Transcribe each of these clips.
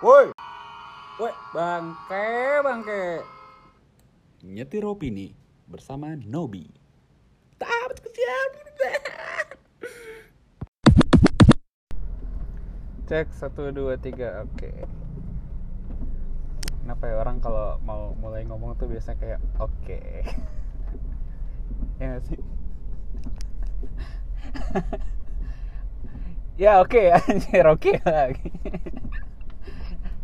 Woi. Woi, bangke, bangke. Nyetir opini bersama Nobi. Cek satu dua tiga, oke. Kenapa ya orang kalau mau mulai ngomong tuh biasanya kayak oke. ya nggak sih. ya oke anjir oke lagi.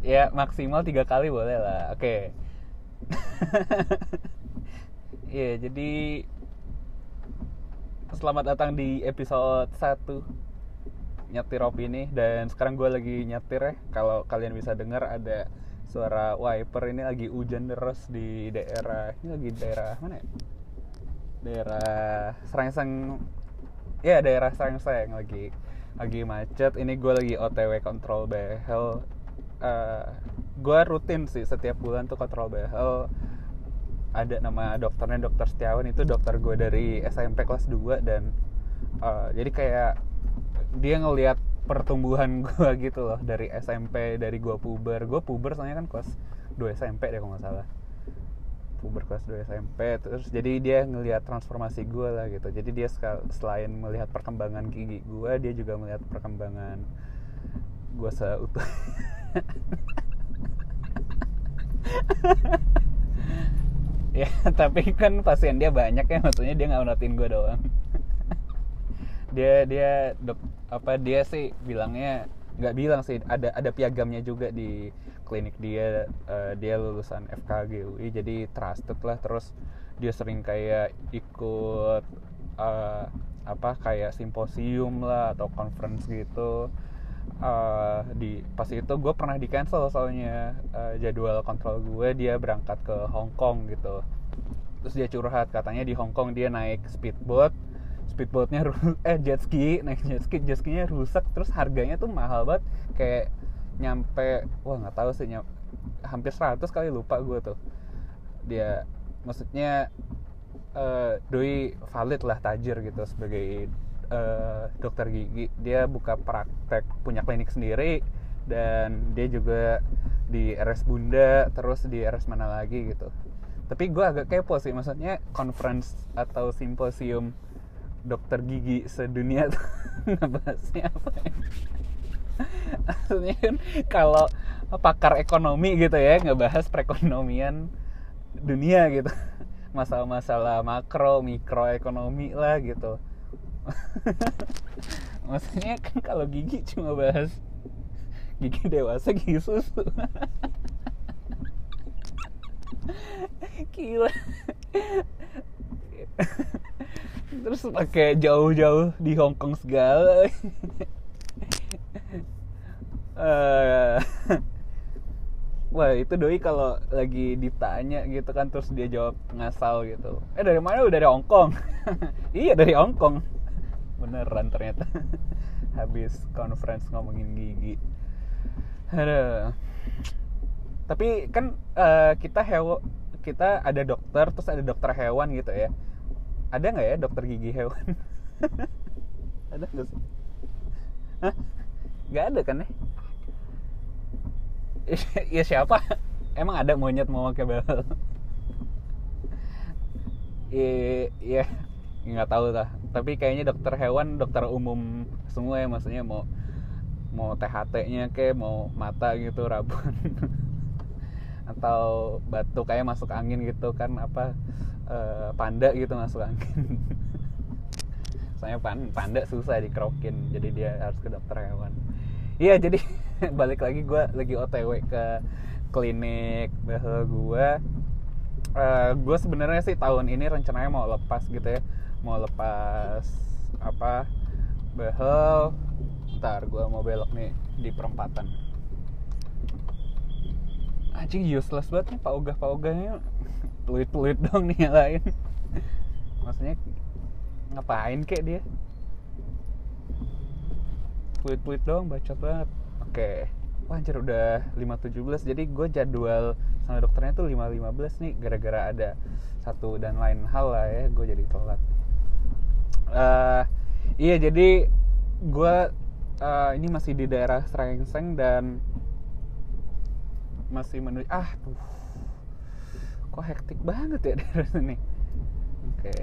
Ya maksimal tiga kali boleh lah. Oke. Iya, jadi selamat datang di episode 1 nyetir opini. Dan sekarang gue lagi nyetir ya. Kalau kalian bisa dengar ada suara wiper ini lagi hujan deras di daerah ini lagi daerah mana ya? Daerah Serengseng ya daerah Serengseng lagi lagi macet. Ini gue lagi OTW kontrol behel Eh, gue rutin sih setiap bulan tuh kontrol behel ada nama dokternya dokter Setiawan. Itu dokter gue dari SMP kelas 2 dan uh, jadi kayak dia ngelihat pertumbuhan gue gitu loh dari SMP dari gue puber. Gue puber soalnya kan kelas 2 SMP deh kalau nggak salah. Puber kelas 2 SMP terus jadi dia ngelihat transformasi gue lah gitu. Jadi dia selain melihat perkembangan gigi gue dia juga melihat perkembangan gue seutuh ya tapi kan pasien dia banyak ya maksudnya dia nggak notin gue doang. Dia dia dok apa dia sih bilangnya nggak bilang sih ada ada piagamnya juga di klinik dia Eh, dia lulusan FKG UI jadi trusted lah. Terus dia sering kayak ikut eh, apa kayak simposium lah atau conference gitu Eh, di pas itu gue pernah di cancel soalnya eh, jadwal kontrol gue dia berangkat ke Hong Kong gitu. Terus dia curhat katanya di Hong Kong dia naik speedboat speedboatnya eh jet ski naik jet ski jet skinya rusak terus harganya tuh mahal banget kayak nyampe wah nggak tahu sih nyam- hampir 100 kali lupa gue tuh. Dia maksudnya eh, doi valid lah tajir gitu sebagai eh, dokter gigi dia buka praktek punya klinik sendiri dan dia juga di RS Bunda terus di RS mana lagi gitu. Tapi gue agak kepo sih maksudnya conference atau simposium dokter gigi sedunia ngebahasnya apa ya? maksudnya kan kalau pakar ekonomi gitu ya ngebahas perekonomian dunia gitu. Masalah-masalah makro mikroekonomi lah gitu maksudnya kan kalau gigi cuma bahas gigi dewasa gigi susu gila terus pakai jauh-jauh di Hong Kong segala Eh, Wah itu doi kalau lagi ditanya gitu kan terus dia jawab ngasal gitu. Eh dari mana? Udah dari Hong Kong. iya dari Hong Kong. Beneran ternyata. Habis conference ngomongin gigi. Aduh. Tapi kan eh, kita hewan kita ada dokter terus ada dokter hewan gitu ya. Ada nggak ya dokter gigi hewan? ada nggak sih? Nggak ada kan ya? ya siapa emang ada monyet mau pakai behel iya iya nggak tahu lah. Tapi kayaknya dokter hewan dokter umum semua ya maksudnya mau mau THT-nya ke mau mata gitu rabun. Atau batu kayak masuk angin gitu kan apa eh, panda gitu masuk angin. Soalnya pan- panda susah dikerokin jadi dia harus ke dokter hewan. Iya jadi balik lagi gue lagi otw ke klinik behel gue Eh gue sebenarnya sih tahun ini rencananya mau lepas gitu ya mau lepas apa behel ntar gue mau belok nih di perempatan. Anjing useless banget nih pak ogah. Pak ogahnya peluit peluit dong nih yang lain. Maksudnya ngapain kek dia? Peluit peluit dong bacot banget. Oke. Wah anjir udah 5.17 jadi gue jadwal sama dokternya tuh 5.15 nih gara-gara ada satu dan lain hal lah ya gue jadi telat Eh iya jadi gue eh, ini masih di daerah Srengseng dan masih menuju ah tuh. Kok hektik banget ya dari sini? Oke.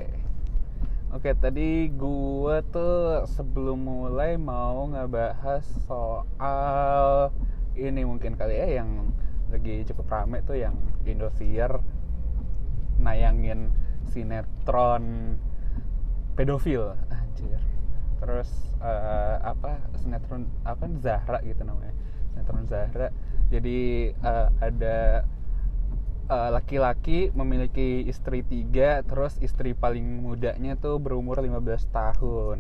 Oke tadi gue tuh sebelum mulai mau ngebahas soal ini mungkin kali ya yang lagi cukup rame tuh yang Indosiar nayangin sinetron pedofil. Anjir. Terus eh, apa sinetron apa Zahra gitu namanya. Sinetron Zahra. Jadi eh, ada eh, laki-laki memiliki istri tiga terus istri paling mudanya tuh berumur 15 tahun.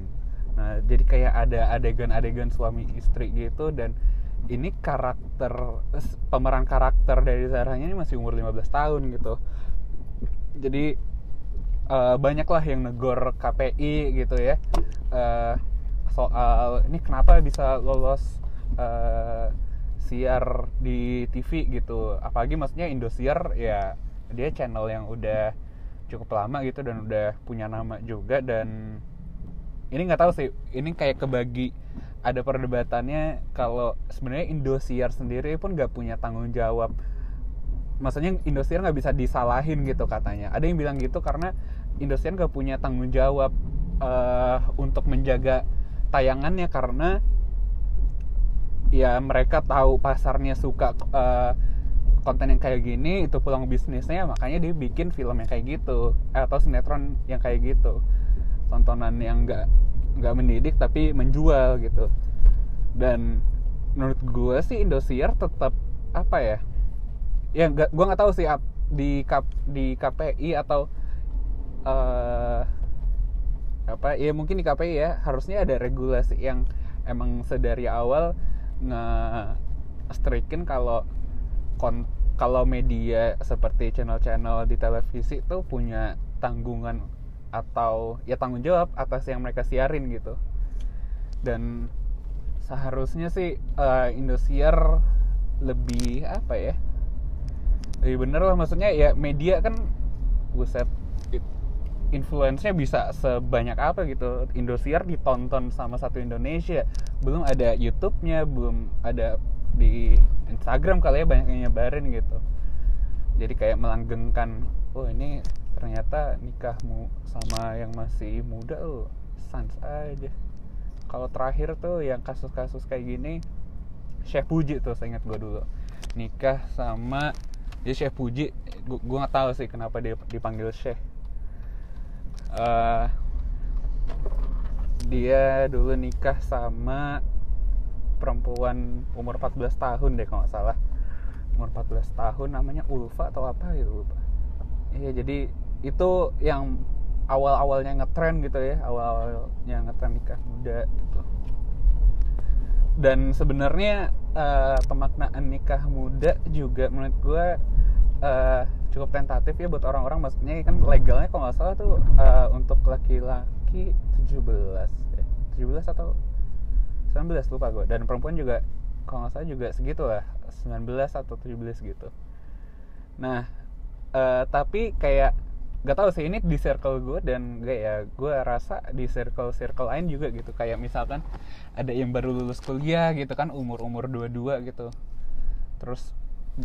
Nah jadi kayak ada adegan-adegan suami istri gitu dan ini karakter pemeran karakter dari Zahranya ini masih umur 15 tahun gitu. Jadi eh, banyak lah yang negor KPI gitu ya. Eh, soal ini kenapa bisa lolos eh, siar di TV gitu. Apalagi maksudnya Indosiar ya dia channel yang udah cukup lama gitu dan udah punya nama juga dan ini nggak tahu sih ini kayak kebagi ada perdebatannya kalau sebenarnya Indosiar sendiri pun nggak punya tanggung jawab. Maksudnya Indosiar nggak bisa disalahin gitu katanya. Ada yang bilang gitu karena Indosiar nggak punya tanggung jawab eh, untuk menjaga tayangannya karena ya mereka tahu pasarnya suka eh, konten yang kayak gini itu peluang bisnisnya makanya dia bikin film yang kayak gitu atau sinetron yang kayak gitu. Tontonan yang nggak nggak mendidik tapi menjual gitu. Dan menurut gue sih Indosiar tetap apa ya ya nggak gue nggak tahu sih di K- di KPI atau eh apa ya mungkin di KPI ya harusnya ada regulasi yang emang sedari awal nge strikin kalau kon kalau media seperti channel-channel di televisi tuh punya tanggungan atau ya tanggung jawab atas yang mereka siarin gitu. Dan seharusnya sih eh, Indosiar lebih apa ya lebih bener lah. Maksudnya ya media kan buset influence-nya bisa sebanyak apa gitu. Indosiar ditonton sama satu Indonesia. Belum ada YouTube-nya belum ada di Instagram kali ya banyak yang nyebarin gitu. Jadi kayak melanggengkan oh ini ternyata nikahmu sama yang masih muda lo sans aja. Kalau terakhir tuh yang kasus-kasus kayak gini Chef Puji tuh saya ingat gue dulu. Nikah sama dia Chef Puji. Gue nggak tahu sih kenapa dia dipanggil Chef Eh, dia dulu nikah sama perempuan umur 14 tahun deh kalau nggak salah. Umur 14 tahun namanya Ulfa atau apa gitu lupa. Iya jadi itu yang awal-awalnya ngetren gitu ya awal-awalnya ngetren nikah muda gitu. Dan sebenarnya eh, pemaknaan nikah muda juga menurut gue eh, cukup tentatif ya buat orang-orang maksudnya kan legalnya kalau nggak salah tuh eh, untuk laki-laki 17 eh, 17 atau 19 lupa gue dan perempuan juga kalau nggak salah juga segitu lah 19 atau 17 gitu. Nah eh, tapi kayak gak tahu sih ini di circle gue dan gak ya gue rasa di circle circle lain juga gitu. Kayak misalkan ada yang baru lulus kuliah gitu kan umur umur 22 gitu. Terus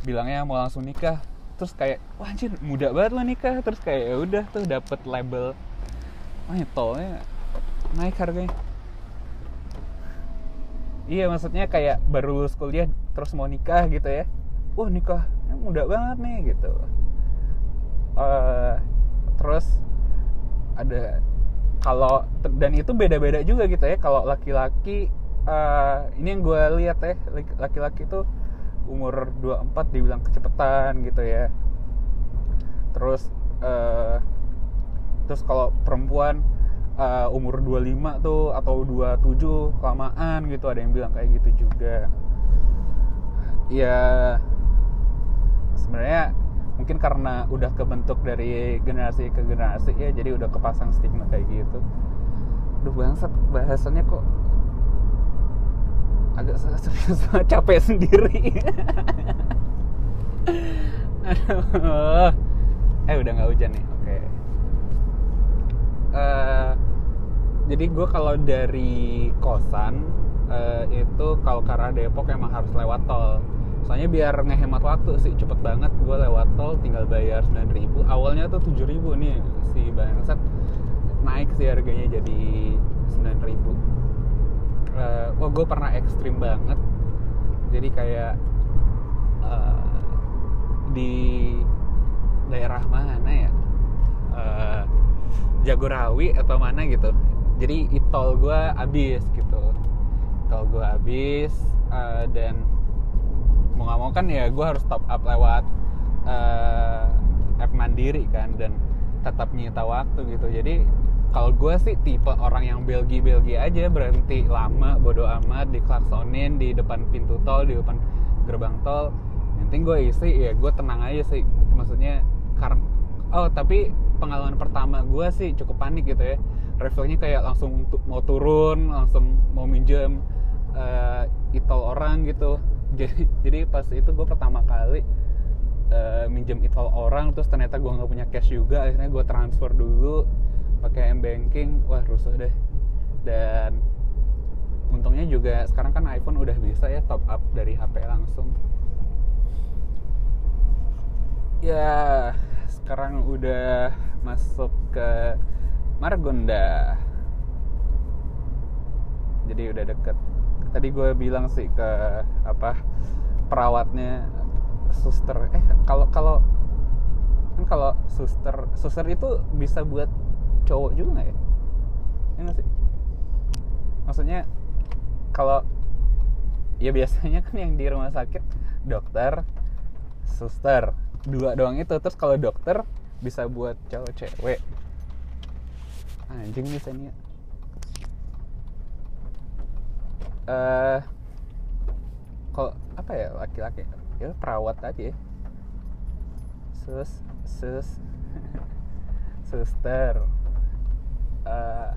bilangnya mau langsung nikah terus kayak wah anjir muda banget lo nikah. Terus kayak ya udah tuh dapet label. Wah ini tolnya naik harganya. Iya maksudnya kayak baru lulus kuliah terus mau nikah gitu ya. Wah nikah muda banget nih gitu. Eh, terus ada kalau dan itu beda-beda juga gitu ya. Kalau laki-laki eh, ini yang gue lihat ya laki-laki itu umur 24 dibilang kecepatan gitu ya. Terus eh, terus kalau perempuan eh, umur 25 tuh atau 27 kelamaan gitu ada yang bilang kayak gitu juga. Ya sebenarnya mungkin karena udah kebentuk dari generasi ke generasi ya jadi udah kepasang stigma kayak gitu. Duh bangsat bahasannya kok agak capek sendiri. Eh udah nggak hujan nih. Oke. Eh, jadi gue kalau dari kosan eh, itu kalau ke arah Depok emang harus lewat tol. Soalnya biar ngehemat waktu sih cepet banget. Gue lewat tol tinggal bayar 9000 awalnya tuh 7000 nih si bangsat. Naik sih harganya jadi 9000 uh, oh gue pernah ekstrim banget. Jadi kayak uh, di daerah mana ya? Uh, Jagorawi atau mana gitu. Jadi itol gue habis gitu. Itol gue habis uh, dan mau nggak mau kan ya gue harus top up lewat uh, app mandiri kan dan tetap nyita waktu gitu. Jadi kalau gue sih tipe orang yang belgi belgi aja berhenti lama bodo amat diklaksonin di depan pintu tol di depan gerbang tol. Yang gue isi ya gue tenang aja sih. Maksudnya karena oh tapi pengalaman pertama gue sih cukup panik gitu ya. Refleksnya kayak langsung mau turun langsung mau minjem uh, itol orang gitu. Jadi jadi pas itu gue pertama kali uh, minjem itol orang terus ternyata gue nggak punya cash juga akhirnya gue transfer dulu m banking wah rusuh deh. Dan untungnya juga sekarang kan iPhone udah bisa ya top up dari HP langsung. Ya sekarang udah masuk ke Margonda. Jadi udah deket. Tadi gue bilang sih ke apa perawatnya suster. Eh kalau kalau kan kalau suster suster itu bisa buat cowok juga ya? Ya gak sih? Maksudnya kalau ya biasanya kan yang di rumah sakit dokter suster. Dua doang itu terus kalau dokter bisa buat cowok cewek. Anjing nih Sania uh, kok apa ya laki-laki? Ya perawat aja ya. Sus sus suster uh,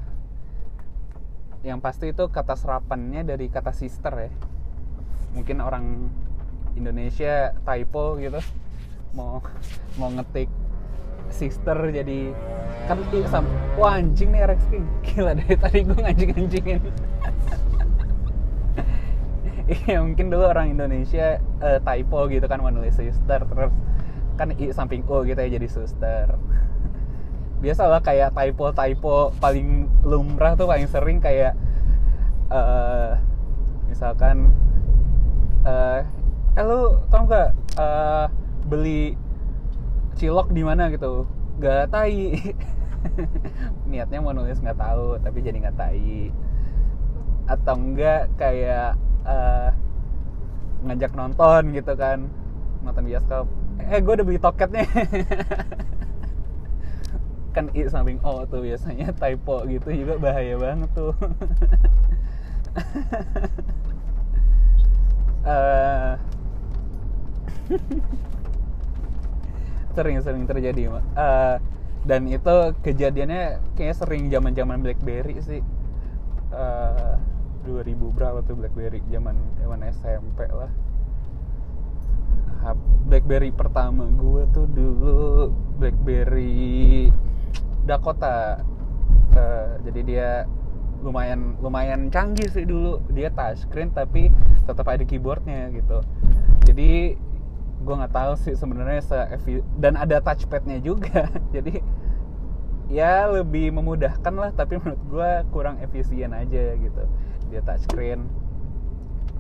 yang pasti itu kata serapannya dari kata sister ya. Mungkin orang Indonesia typo gitu. Mau mau ngetik sister jadi kan sam wah anjing nih Rex King. Gila dari tadi gue nganjing anjingin Iya mungkin dulu orang Indonesia uh, typo gitu kan menulis sister terus kan i samping o gitu ya jadi suster biasa lah kayak typo typo paling lumrah tuh paling sering kayak uh, misalkan uh, eh lu tau nggak uh, beli cilok di mana? Gitu. Gak tai. Niatnya mau nulis nggak tahu tapi jadi nggak tai. Atau enggak kayak uh, ngajak nonton gitu kan. Nonton bioskop. Eh gue udah beli toketnya kan i samping o tuh biasanya typo gitu juga bahaya banget tuh. Uh, sering-sering terjadi uh, dan itu kejadiannya kayaknya sering zaman zaman BlackBerry sih. Uh, 2000 berapa tuh BlackBerry? Zaman zaman SMP lah. BlackBerry pertama gue tuh dulu. BlackBerry Dakota. Uh, jadi dia lumayan lumayan canggih sih dulu. Dia touchscreen tapi tetap ada keyboardnya gitu. Jadi gue nggak tahu sih sebenarnya se dan ada touchpadnya juga. Jadi ya lebih memudahkan lah tapi menurut gue kurang efisien aja gitu. Dia touchscreen.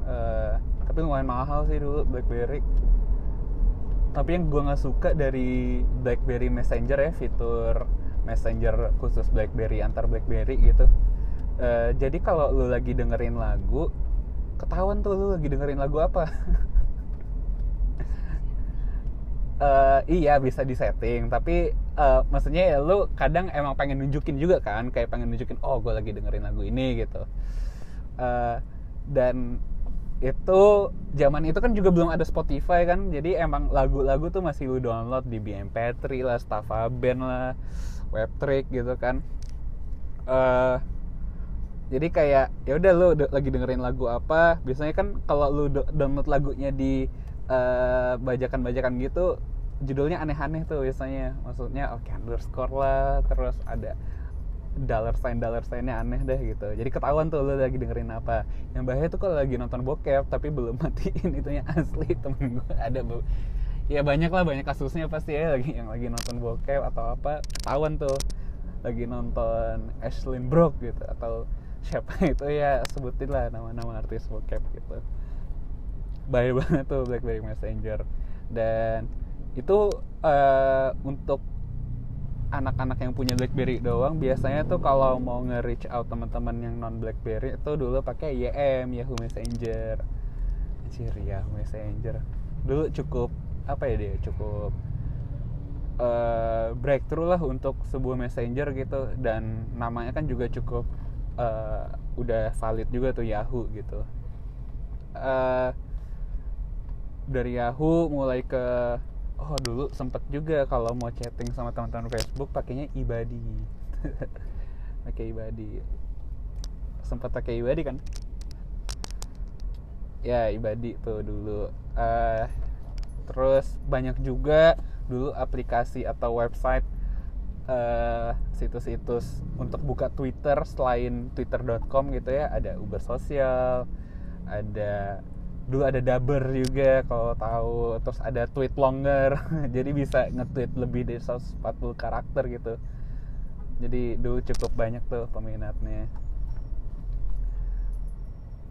Uh, tapi lumayan mahal sih dulu BlackBerry. Tapi yang gue nggak suka dari BlackBerry Messenger ya fitur Messenger khusus BlackBerry antar BlackBerry gitu. Uh, jadi kalau lu lagi dengerin lagu ketahuan tuh lu lagi dengerin lagu apa. Uh, iya bisa disetting tapi uh, maksudnya ya lu kadang emang pengen nunjukin juga kan kayak pengen nunjukin oh gue lagi dengerin lagu ini gitu. Uh, dan itu zaman itu kan juga belum ada Spotify kan jadi emang lagu-lagu tuh masih lu download di BMP3 lah, Stava Band lah, Webtrick gitu kan. Uh, jadi kayak ya udah lu lagi dengerin lagu apa biasanya kan kalau lu download lagunya di bajakan-bajakan uh, gitu judulnya aneh-aneh tuh biasanya. Maksudnya oke okay, underscore lah terus ada dollar sign dollar signnya aneh deh gitu. Jadi ketahuan tuh lo lagi dengerin apa. Yang bahaya tuh kalau lagi nonton bokep tapi belum matiin itunya asli temen gue ada ya banyak lah banyak kasusnya pasti ya lagi yang lagi nonton bokep atau apa ketahuan tuh. Lagi nonton Ashlyn Brook gitu atau siapa itu ya sebutin lah nama-nama artis bokep gitu. Bahaya banget tuh BlackBerry Messenger. Dan itu uh, untuk anak-anak yang punya BlackBerry doang biasanya tuh kalau mau nge-reach out teman-teman yang non BlackBerry itu dulu pakai YM Yahoo Messenger. Anjir Yahoo Messenger. Dulu cukup apa ya dia cukup uh, breakthrough lah untuk sebuah messenger gitu. Dan namanya kan juga cukup uh, udah valid juga tuh Yahoo gitu. Uh, dari Yahoo mulai ke oh dulu sempet juga kalau mau chatting sama teman-teman Facebook pakainya ibadi. Pakai ibadi. Sempat pakai ibadi kan? Ya ibadi tuh dulu. Uh, terus banyak juga dulu aplikasi atau website uh, situs-situs untuk buka Twitter selain twitter.com gitu ya. Ada Uber Sosial ada dulu ada dubber juga kalau tahu. Terus ada tweet longer jadi bisa nge-tweet lebih dari 140 karakter gitu. Jadi dulu cukup banyak tuh peminatnya.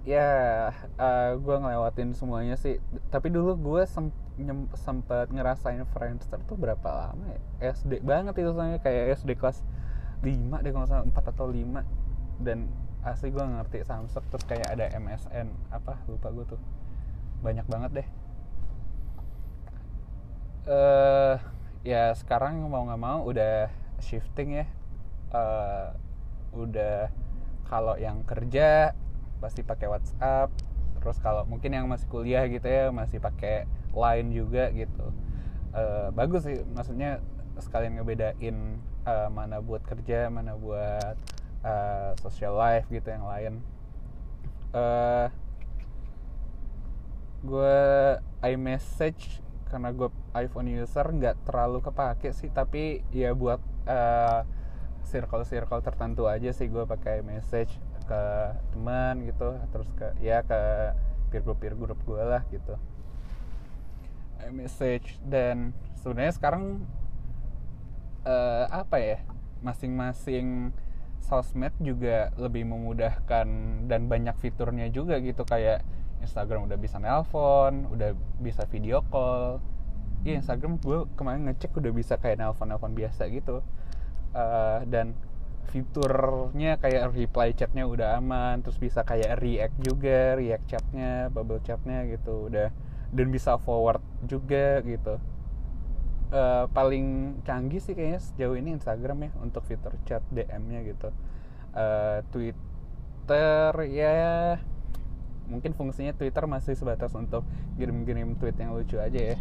Ya uh, gue ngelewatin semuanya sih. Tapi dulu gue sem sempat ngerasain Friendster tuh berapa lama ya? SD banget itu soalnya kayak SD kelas 5 deh kalau salah 4 atau 5 dan asli gue ngerti Samsung terus kayak ada MSN apa lupa gue tuh. Banyak banget deh. Uh, ya sekarang mau nggak mau udah shifting ya. Uh, udah kalau yang kerja pasti pakai WhatsApp terus kalau mungkin yang masih kuliah gitu ya masih pakai Line juga gitu. Uh, bagus sih maksudnya sekalian ngebedain uh, mana buat kerja mana buat uh, social life gitu yang lain. Uh, gue iMessage karena gue iPhone user nggak terlalu kepake sih tapi ya buat uh, circle circle tertentu aja sih gue pakai message ke teman gitu terus ke ya ke peer group peer group gue lah gitu message dan sebenarnya sekarang uh, apa ya masing-masing sosmed juga lebih memudahkan dan banyak fiturnya juga gitu kayak Instagram udah bisa nelpon, udah bisa video call. Iya Instagram gue kemarin ngecek udah bisa kayak nelpon-nelpon biasa gitu. Uh, dan fiturnya kayak reply chatnya udah aman, terus bisa kayak react juga, react chatnya, bubble chatnya gitu udah dan bisa forward juga gitu. Uh, paling canggih sih kayaknya sejauh ini Instagram ya untuk fitur chat DM-nya gitu. Uh, Twitter ya mungkin fungsinya Twitter masih sebatas untuk kirim-kirim tweet yang lucu aja ya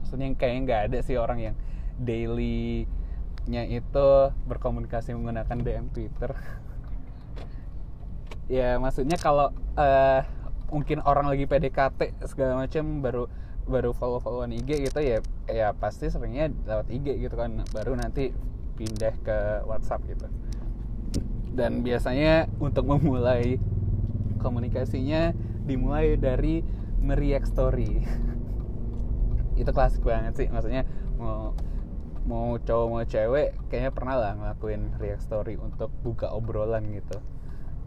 maksudnya kayaknya nggak ada sih orang yang daily-nya itu berkomunikasi menggunakan DM Twitter ya maksudnya kalau uh, mungkin orang lagi PDKT segala macam baru baru follow followan IG gitu ya ya pasti seringnya lewat IG gitu kan baru nanti pindah ke WhatsApp gitu. Dan biasanya untuk memulai komunikasinya dimulai dari meriak story. Itu klasik banget sih maksudnya mau mau cowok mau cewek kayaknya pernah lah ngelakuin react story untuk buka obrolan gitu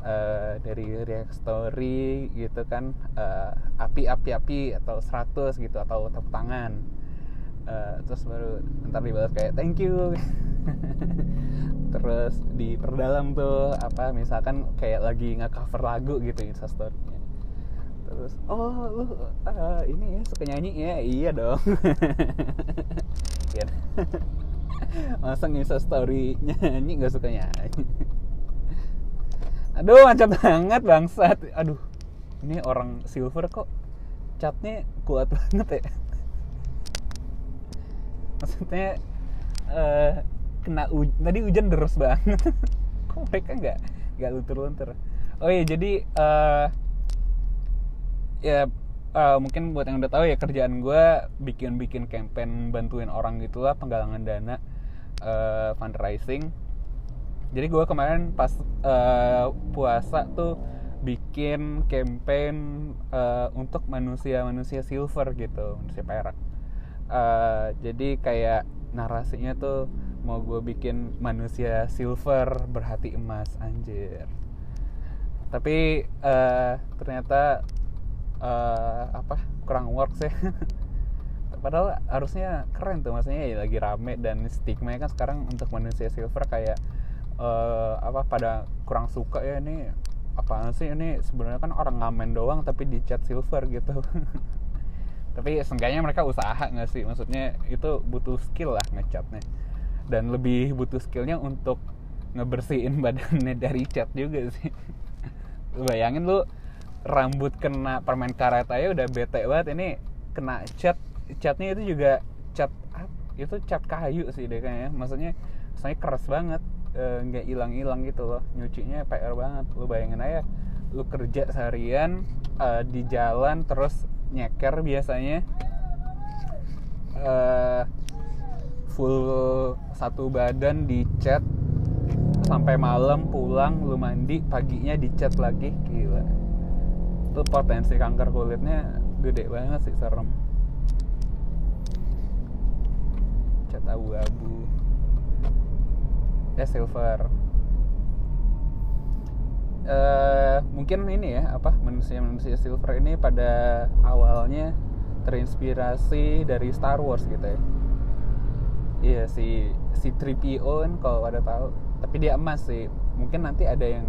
uh, dari react story gitu kan uh, api api api atau 100 gitu atau tepuk tangan. Uh, terus baru ntar dibalas kayak thank you. Terus diperdalam tuh apa misalkan kayak lagi nggak cover lagu gitu instastorynya terus oh lu uh, ini ya suka nyanyi ya? Iya dong. Ya masa story nyanyi nggak suka nyanyi aduh macet banget bangsat. Aduh ini orang silver kok. Catnya kuat banget ya. Maksudnya uh, kena u tadi hujan deras banget. Kok mereka nggak nggak luntur-luntur? Oh iya jadi uh, ya uh, mungkin buat yang udah tahu ya kerjaan gue bikin-bikin campaign bantuin orang gitulah penggalangan dana uh, fundraising jadi gue kemarin pas eh, puasa tuh bikin campaign eh, untuk manusia-manusia silver gitu manusia perak. Eh, jadi kayak narasinya tuh mau gue bikin manusia silver berhati emas anjir. Tapi eh, ternyata eh, apa kurang works ya. Padahal harusnya keren tuh maksudnya ya lagi rame dan stigma kan sekarang untuk manusia silver kayak eh, apa pada kurang suka ya ini apaan sih? Ini sebenarnya kan orang ngamen doang tapi dicat silver gitu. Tapi seenggaknya mereka usaha nggak sih? Maksudnya itu butuh skill lah ngecatnya dan lebih butuh skillnya untuk ngebersihin badannya dari cat juga sih. Bayangin lu rambut kena permen karet aja udah bete banget. Ini kena cat catnya itu juga cat ap- itu cat kayu sih deh kayaknya. Maksudnya saya keras banget eh, nggak hilang-hilang gitu loh. Nyucinya PR banget. Lu bayangin aja lu kerja seharian eh, di jalan terus nyeker biasanya eh, full satu badan dicat sampai malam pulang lu mandi paginya dicat lagi. Gila. Itu potensi kanker kulitnya gede banget sih serem. Cat abu-abu eh silver. Eh mungkin ini ya apa manusia-manusia silver ini pada awalnya terinspirasi dari Star Wars gitu ya. Iya si si 3PO kan kalau ada tahu. Tapi dia emas sih. Mungkin nanti ada yang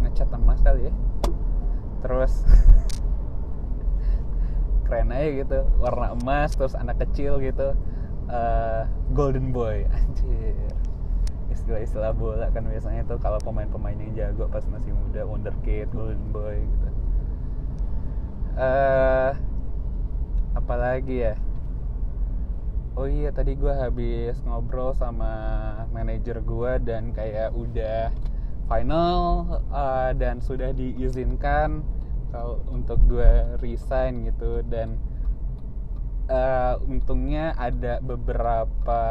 ngecat emas kali ya. Terus keren aja gitu. Warna emas terus anak kecil gitu. Eh, golden boy anjir istilah-istilah bola kan biasanya tuh kalau pemain-pemain yang jago pas masih muda wonderkid golden boy gitu. Eh apalagi ya? Oh iya tadi gue habis ngobrol sama manajer gue dan kayak udah final uh, dan sudah diizinkan kalau untuk gue resign gitu. Dan uh, untungnya ada beberapa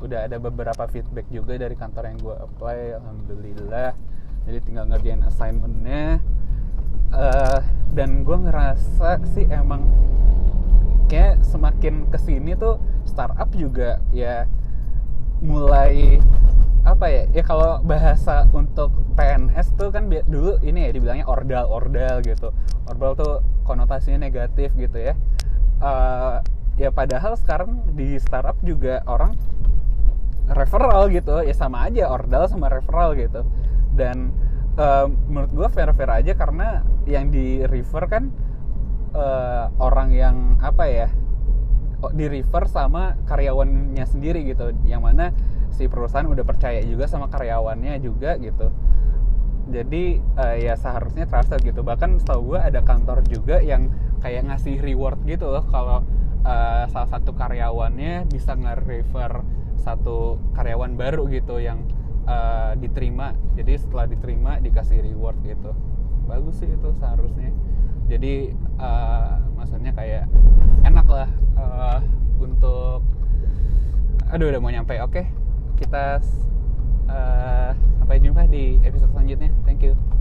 udah ada beberapa feedback juga dari kantor yang gue apply alhamdulillah. Jadi tinggal ngerjain assignmentnya. Uh, dan gue ngerasa sih emang kayak semakin ke sini tuh startup juga ya mulai apa ya ya kalau bahasa untuk PNS tuh kan dulu ini ya dibilangnya ordal ordal gitu. Ordal tuh konotasinya negatif gitu ya. Eh, ya padahal sekarang di startup juga orang referral gitu. Ya sama aja ordal sama referral gitu. Dan eh, menurut gue fair fair aja karena yang di refer kan eh, orang yang apa ya di refer sama karyawannya sendiri gitu. Yang mana si perusahaan udah percaya juga sama karyawannya juga gitu. Jadi eh, ya seharusnya trusted gitu. Bahkan setahu gue ada kantor juga yang kayak ngasih reward gitu loh kalau eh, salah satu karyawannya bisa nge-refer satu karyawan baru gitu yang eh, diterima. Jadi setelah diterima dikasih reward gitu. Bagus sih itu seharusnya. Jadi eh, maksudnya kayak enak lah eh, untuk aduh udah mau nyampe. Oke kita eh, sampai jumpa di episode selanjutnya. Thank you